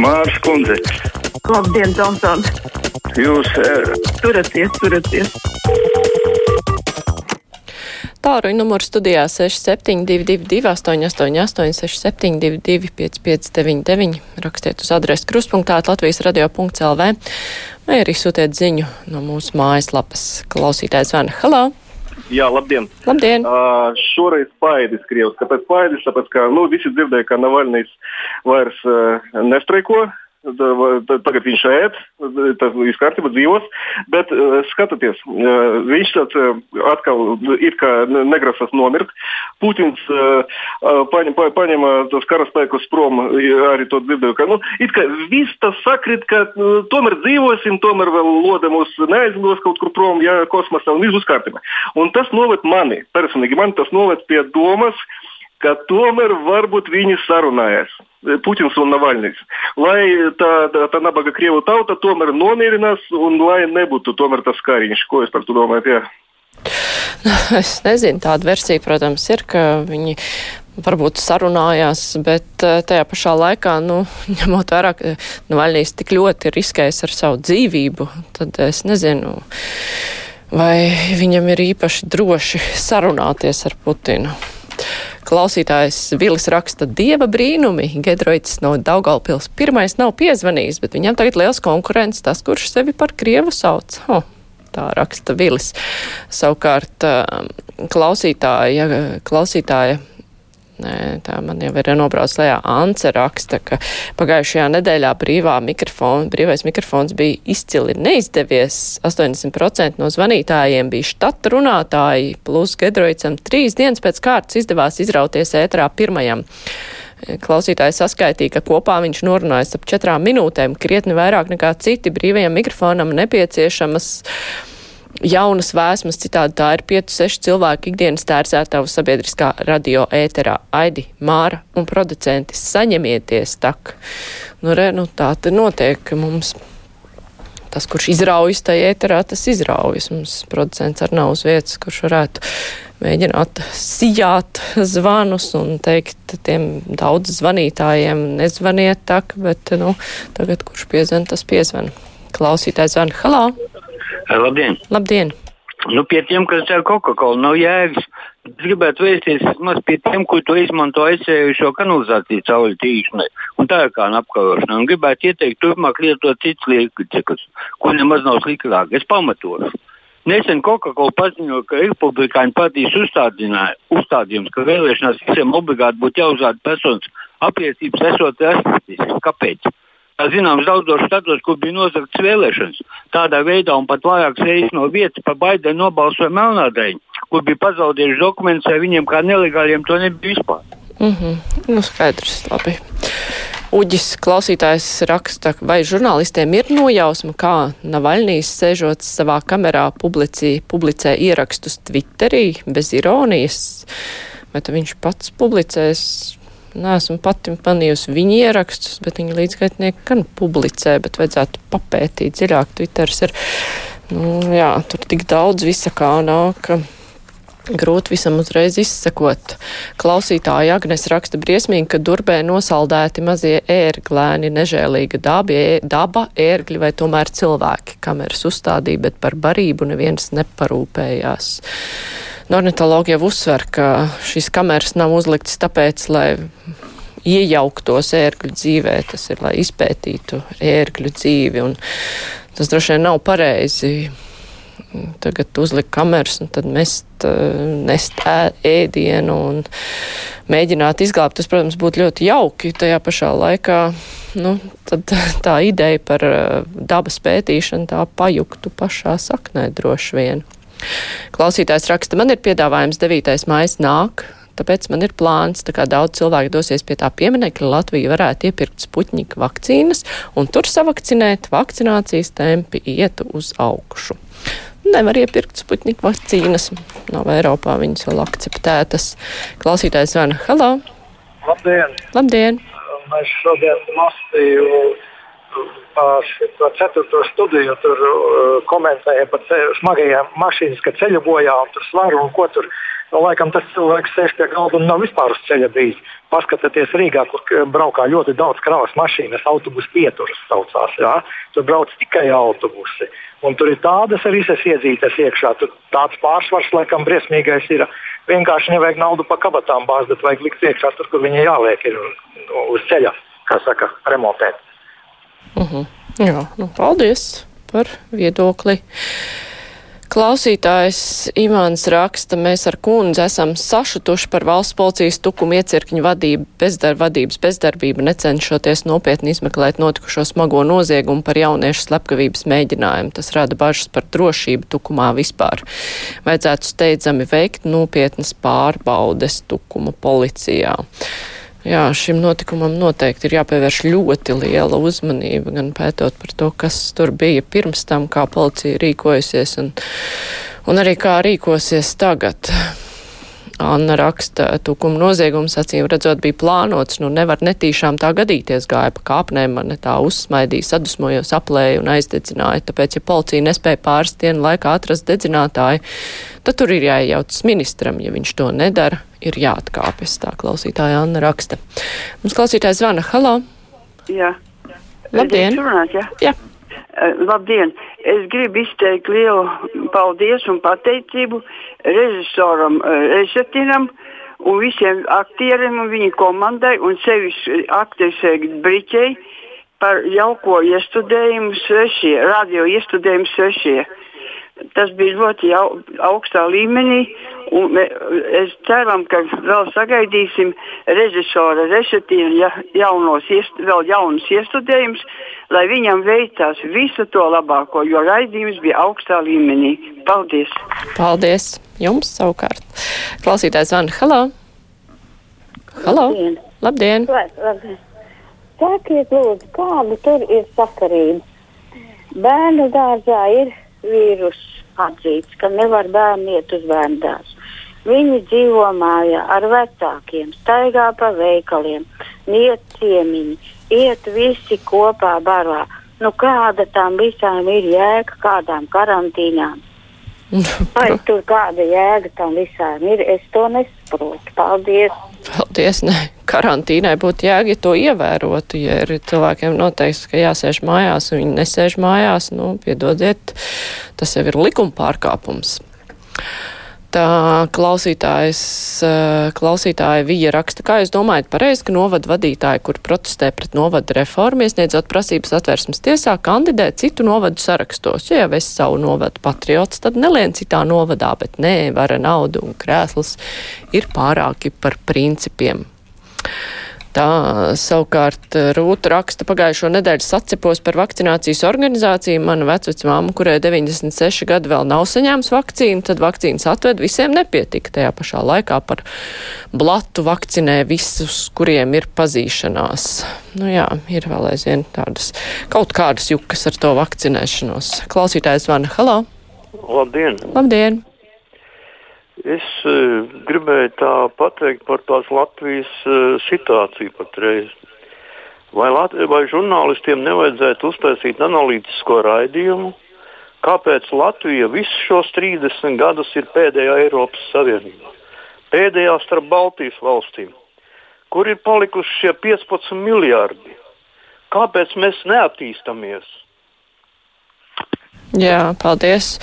Mārs Kundze. Labdien, Tomson! Jūs uh, turaties, turaties! Tāruņa numurs studijā 6722, 888, 672, 559, rakstiet uz adresi krustpunktā Latvijas radio.lv vai arī sūtiet ziņu no mūsu mājaslapas klausītājs Vana. Halā! Jā, labdien! Labdien! Uh, šoreiz Paidis Krievs. Kāpēc Paidis? Tāpēc, ka nu, visi dzirdēja, ka Navalnijas vairs uh, nestreiko. Tagad viņš ēd, tas ir kārtībā dzīvos, bet skatieties, viņš tāds atkal it kā negrasās nomirt. Putins paņem, paņem tos karaspēkus prom, arī to dzirdēju, ka nu, it kā viss tas sakrit, ka nu, tomēr dzīvosim, tomēr vēl lode mūs neaizlidos kaut kur prom, ja kosmosā un viss būs kārtībā. Un tas noved mani, personīgi man tas noved pie domas, ka tomēr varbūt viņi sarunājas. Putins un Navalnijas. Lai tā, tā, tā nabaga krievu tauta tomēr nomierinās un lai nebūtu tomēr tas kariņš. Ko jūs par to domājat? Jā? Es nezinu, tāda versija, protams, ir, ka viņi varbūt sarunājās, bet eh, tajā pašā laikā, nu, ņemot vērā, ka Navalnijas tik ļoti riskējas ar savu dzīvību, tad es nezinu, vai viņam ir īpaši droši sarunāties ar Putinu. Klausītājs Vilis raksta dieva brīnumi. Gedroitis no Daugalpils pirmais nav piezvanījis, bet viņam tagad liels konkurents, tas, kurš sevi par Krievu sauc. Oh. Tā raksta Vilis. Savukārt klausītāja, klausītāja Nē, tā man jau ir nobrauc lejā. Ance raksta, ka pagājušajā nedēļā brīvā mikrofona, brīvais mikrofons bija izcili neizdevies. 80% no zvanītājiem bija štata runātāji, plus Gedroicam trīs dienas pēc kārtas izdevās izrauties ētrā pirmajam. Klausītājs saskaitīja, ka kopā viņš norunājas ap četrām minūtēm, krietni vairāk nekā citi brīvajam mikrofonam nepieciešamas jaunas vēsmas, citādi tā ir 5-6 cilvēku ikdienas tērsētavu sabiedriskā radio ēterā. Aidi, Māra un producenti saņemieties tak. Nu, re, nu tā te notiek, mums tas, kurš izraujas tajā ēterā, tas izraujas. Mums producents ar nav uz vietas, kurš varētu mēģināt sijāt zvanus un teikt tiem daudz zvanītājiem nezvaniet tak, bet, nu, tagad kurš piezvan, tas piezvan. Klausītājs zvan, halā! Labdien! Labdien. Nu, pie tiem, kas dzer Coca-Cola, nav jēgas. Es gribētu vēsties maz pie tiem, kur to izmanto aizsējušo kanalizāciju cauri tīkšanai un tā kā apkarošanai. Un gribētu ieteikt turpmāk lietot citus līdzekļus, ko nemaz nav sliktāk. Es pamatošu. Nesen Coca-Cola paziņoja, ka republikāņu partijas uzstādījums, ka vēlēšanās visiem obligāti būtu jāuzrāda personas apliecības, esot rasistisks. Kāpēc? Zināms, daudzos štatos, kur bija nozagts vēlēšanas. Tādā veidā un pat vairākas reizes no vietas par Baidenu nobalsoja Melnādaiņu, kur bija pazaudējuši dokumentus, vai viņiem kā nelegāliem to nebija vispār. Mm -hmm. Nu, skaidrs, labi. Uģis klausītājs raksta, vai žurnālistiem ir nojausma, kā Navaļnijas sēžot savā kamerā publicī, publicē ierakstus Twitterī bez ironijas, vai viņš pats publicēs Nesmu pati panījusi viņa ierakstus, bet viņa līdzgaitnieki gan publicē, bet vajadzētu papētīt dziļāk. Twitters ir, nu, jā, tur tik daudz visa kā nāk. Grūti visam uzreiz izsekot. Klausītāja Agnes raksta briesmīgi, ka durbē nosaldēti mazie ērglēni, nežēlīga dabi, daba, ērgļi vai tomēr cilvēki. Kameras uzstādīja, bet par barību neviens neparūpējās. Ornitologi jau uzsver, ka šīs kameras nav uzliktas tāpēc, lai iejauktos ērgļu dzīvē, tas ir, lai izpētītu ērgļu dzīvi, un tas droši vien nav pareizi tagad uzlikt kameras un tad mest, nest ēdienu un mēģināt izglābt. Tas, protams, būtu ļoti jauki. Tajā pašā laikā nu, tā ideja par dabas pētīšanu tā pajuktu pašā saknē droši vien. Klausītājs raksta, man ir piedāvājums 9. maijas nāk, tāpēc man ir plāns, tā kā daudz cilvēku dosies pie tā pieminekļa, Latvija varētu iepirkt spuķņika vakcīnas un tur savakcinēt, vakcinācijas tempi ietu uz augšu. Nevar iepirkt spuķņika vakcīnas, nav Eiropā viņas vēl akceptētas. Klausītājs zvana, halo! Labdien! Labdien! Mēs šodien lasīju šo ceturto studiju tur uh, komentēja par smagajām mašīnas, ka ceļu bojā un tur svaru un ko tur Nu, laikam tas cilvēks sēž pie galda un nav vispār uz ceļa bijis. Paskatieties Rīgā, kur braukā ļoti daudz kravas mašīnas, autobusu pieturas saucās. Jā? Tur brauc tikai autobusi. Un tur ir tādas visas iedzītas iekšā. Tur tāds pārsvars, laikam, briesmīgais ir. Vienkārši nevajag naudu pa kabatām bāzt, bet vajag likt iekšā tur, kur viņi jāliek ir uz ceļa, kā saka, remontēt. Jā, nu, paldies par viedokli. Klausītājs Imants raksta, mēs ar kundzi esam sašutuši par valsts policijas tukumu iecirkņu vadību, bezdar, vadības bezdarbību, necenšoties nopietni izmeklēt notikušo smago noziegumu par jauniešu slepkavības mēģinājumu. Tas rada bažas par drošību tukumā vispār. Vajadzētu steidzami veikt nopietnas pārbaudes tukuma policijā. Jā, šim notikumam noteikti ir jāpievērš ļoti liela uzmanība, gan pētot par to, kas tur bija pirms tam, kā policija rīkojusies un, un arī kā rīkosies tagad. Anna raksta, tūkuma noziegums acīm redzot bija plānots, nu nevar netīšām tā gadīties, gāja pa kāpnēm, man tā uzsmaidīja, sadusmojos, aplēja un aizdedzināja, tāpēc, ja policija nespēja pāris dienu laikā atrast dedzinātāju, tad tur ir jāiejaucas ministram, ja viņš to nedara, ir jāatkāpjas, tā klausītāja Anna raksta. Mums klausītājs zvana, halā, Jā. Labdien. Runāt, jā. Jā. Eh, Labdien! Es gribu izteikt lielu paldies un pateicību režisoram eh, Resetinam un visiem aktieriem un viņa komandai un sevišķi aktrisei Briķei par jauko iestudējumu svešie, radio iestudējumu svešie. Tas bija ļoti jau, augstā līmenī, un me, es ceram, ka vēl sagaidīsim režisora Resetīna ja, jaunos, iest, vēl jaunus iestudējumus, lai viņam veicās visu to labāko, jo raidījums bija augstā līmenī. Paldies! Paldies! Jums savukārt. Klausītājs zvana, halā. Halā. Labdien. Labdien! Labi. Sakiet, lūdzu, kāda tur ir sakarība? Bērnu dārzā ir vīrus atzīts, ka nevar bērni iet uz bērnu dārzu. Viņi dzīvo mājā ar vecākiem, staigā pa veikaliem, iet ciemiņi, iet visi kopā barā. Nu, kāda tam visām ir jēga, kādām karantīnām? Vai tur kāda jēga tam visām ir? Es to nesaprotu. Paldies! Paldies! Ne. Karantīnai būtu jēga, ja to ievērotu. Ja ir cilvēkiem noteikts, ka jāsēž mājās, un viņi nesēž mājās, nu, piedodiet, tas jau ir likuma pārkāpums. Tā klausītājs, klausītāja Vija raksta, kā jūs domājat pareizi, ka novada vadītāji, kur protestē pret novada reformu, iesniedzot prasības atvērsmes tiesā, kandidē citu novadu sarakstos. Ja jau es savu novadu patriots, tad nelien citā novadā, bet nē, vara naudu un krēsls ir pārāki par principiem. Tā savukārt Rūta raksta pagājušo nedēļu sacepos par vakcinācijas organizāciju. Mana vecvecmāma, kurai 96 gadi vēl nav saņēmusi vakcīnu, tad vakcīnas atved visiem nepietika. Tajā pašā laikā par blatu vakcinē visus, kuriem ir pazīšanās. Nu jā, ir vēl aizvien tādas kaut kādas jukas ar to vakcinēšanos. Klausītājs vana, halā! Labdien! Labdien! Es uh, gribēju tā pateikt par tās Latvijas uh, situāciju patreiz. Vai, Lat vai žurnālistiem nevajadzētu uztaisīt analītisko raidījumu, kāpēc Latvija visus šos 30 gadus ir pēdējā Eiropas Savienībā? Pēdējā starp Baltijas valstīm. Kur ir palikuši šie 15 miljardi? Kāpēc mēs neattīstamies? Jā, paldies.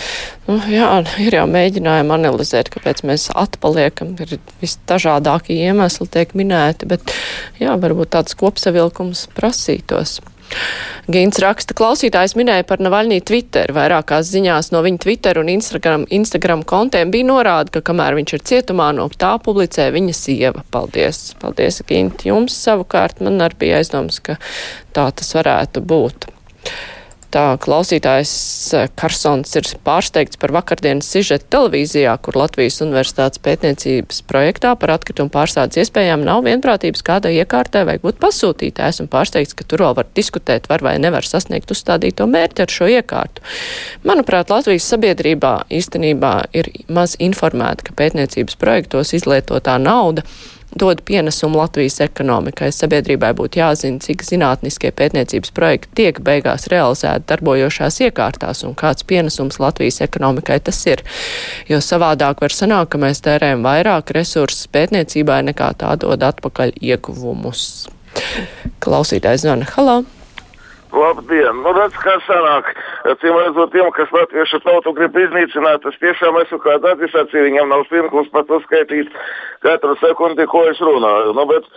Nu, jā, ir jau mēģinājumi analizēt, kāpēc mēs atpaliekam. Ir visdažādākie iemesli tiek minēti, bet jā, varbūt tāds kopsavilkums prasītos. Gīns raksta, klausītājs minēja par Navaļnī Twitter. Vairākās ziņās no viņa Twitter un Instagram, Instagram kontiem bija norāda, ka kamēr viņš ir cietumā, no tā publicē viņa sieva. Paldies, paldies, Gīnt. Jums savukārt man arī bija aizdoms, ka tā tas varētu būt. Tā klausītājs Karsons ir pārsteigts par vakardienas sižetu televīzijā, kur Latvijas Universitātes pētniecības projektā par atkritumu pārstādes iespējām nav vienprātības, kādai iekārtai vajag būt pasūtītē. Esmu pārsteigts, ka tur vēl var diskutēt, var vai nevar sasniegt uzstādīto mērķi ar šo iekārtu. Manuprāt, Latvijas sabiedrībā īstenībā ir maz informēta, ka pētniecības projektos izlietotā nauda dod pienesumu Latvijas ekonomikai. Sabiedrībai būtu jāzina, cik zinātniskie pētniecības projekti tiek beigās realizēti darbojošās iekārtās un kāds pienesums Latvijas ekonomikai tas ir. Jo savādāk var sanākt, ka mēs tērējam vairāk resursus pētniecībai nekā tā dod atpakaļ ieguvumus. Klausītājs zvana. Halo! Labdien! Nu, redz, kā sanāk. Cīm redzot, tiem, kas latviešu tautu grib iznīcināt, es tiešām esmu kā administrācija, viņam nav pirkums pat uzskaitīt katru sekundi, ko es runāju. Nu, bet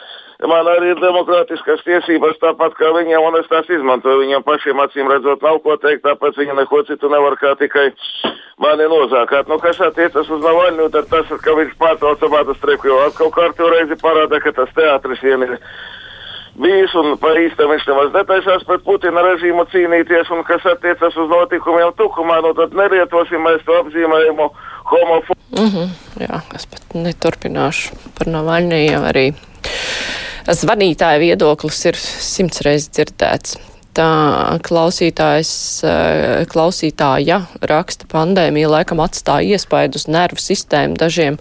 man arī ir demokrātiskas tiesības, tāpat kā viņiem, un es tās izmantoju. Viņiem pašiem acīm redzot, nav ko teikt, tāpēc viņi neko citu nevar kā tikai mani nozākāt. Nu, kas attiecas uz Navaļņu, tad tas, ka viņš pārtrauca bāta streiku, jo atkal kārtīgi reizi parāda, ka tas teātris vien ir bijis un īstam viņš nemaz netaisās pret Putina režīmu cīnīties, un kas attiecas uz notikumiem Tukumā, nu tad nerietosim mēs to apzīmējumu homofobu. Mm -hmm, jā, es pat neturpināšu par Navaļniju arī. Zvanītāja viedoklis ir simts reizes dzirdēts klausītājs, eh, klausītāja raksta pandēmija laikam atstāja iespaidu uz nervu sistēmu. Dažiem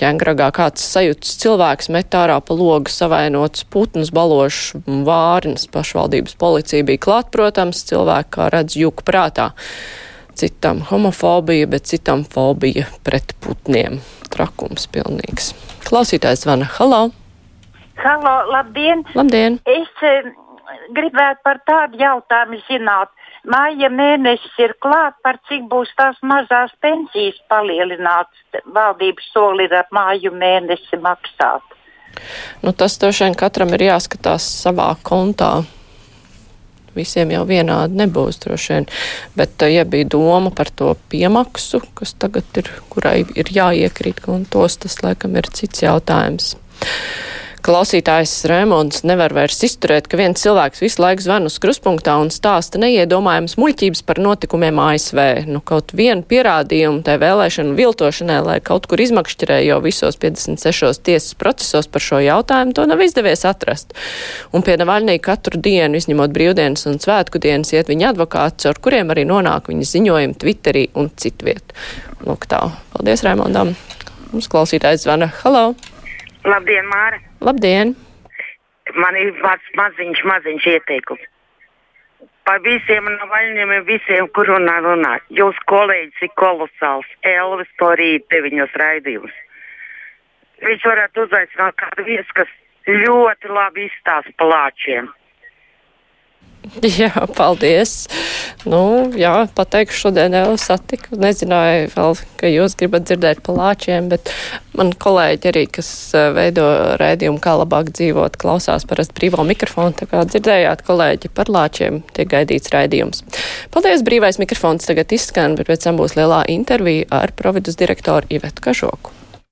ķengragā kāds sajūtas cilvēks met ārā pa logu savainots putnus, balošs vārnas. Pašvaldības policija bija klāt, protams, cilvēki kā redz jūku prātā. Citam homofobija, bet citam fobija pret putniem. Trakums pilnīgs. Klausītājs zvana. Halo! Halo, labdien! Labdien! Es, gribētu par tādu jautājumu zināt. Māja mēnesis ir klāt, par cik būs tās mazās pensijas palielināts. Valdības soli ir ap māju mēnesi maksāt. Nu, tas droši vien katram ir jāskatās savā kontā. Visiem jau vienādi nebūs droši vien. Bet, ja bija doma par to piemaksu, kas tagad ir, kurai ir jāiekrīt kontos, tas laikam ir cits jautājums. Klausītājs Rēmons nevar vairs izturēt, ka viens cilvēks visu laiku zvan uz kruspunktā un stāsta neiedomājams muļķības par notikumiem ASV. Nu, kaut vienu pierādījumu tai vēlēšanu viltošanai, lai kaut kur izmakšķerē jau visos 56 tiesas procesos par šo jautājumu, to nav izdevies atrast. Un pie Navaļnī katru dienu, izņemot brīvdienas un svētku dienas, iet viņa advokāts, ar kuriem arī nonāk viņa ziņojumi Twitterī un citviet. Lūk tā. Paldies, Rēmondam. Mums klausītājs zvana. Halo! Labdien, Māra! Labdien! Man ir vārds maziņš, maziņš ieteikums. Par visiem navaļņiem, visiem, kur runā, runā. Jūs kolēģis ir kolosāls. Elvis to rīt deviņos raidījumus. Viņš varētu uzaicināt kādu viesu, kas ļoti labi izstāsta plāčiem. Jā, paldies. Nu, jā, pateikšu, šodien jau satiku. Nezināju vēl, ka jūs gribat dzirdēt par lāčiem, bet man kolēģi arī, kas veido rēdījumu, kā labāk dzīvot, klausās parasti brīvo mikrofonu. Tā kā dzirdējāt kolēģi par lāčiem, tiek gaidīts rēdījums. Paldies, brīvais mikrofons tagad izskan, bet pēc tam būs lielā intervija ar providus direktoru Ivetu Kažoku.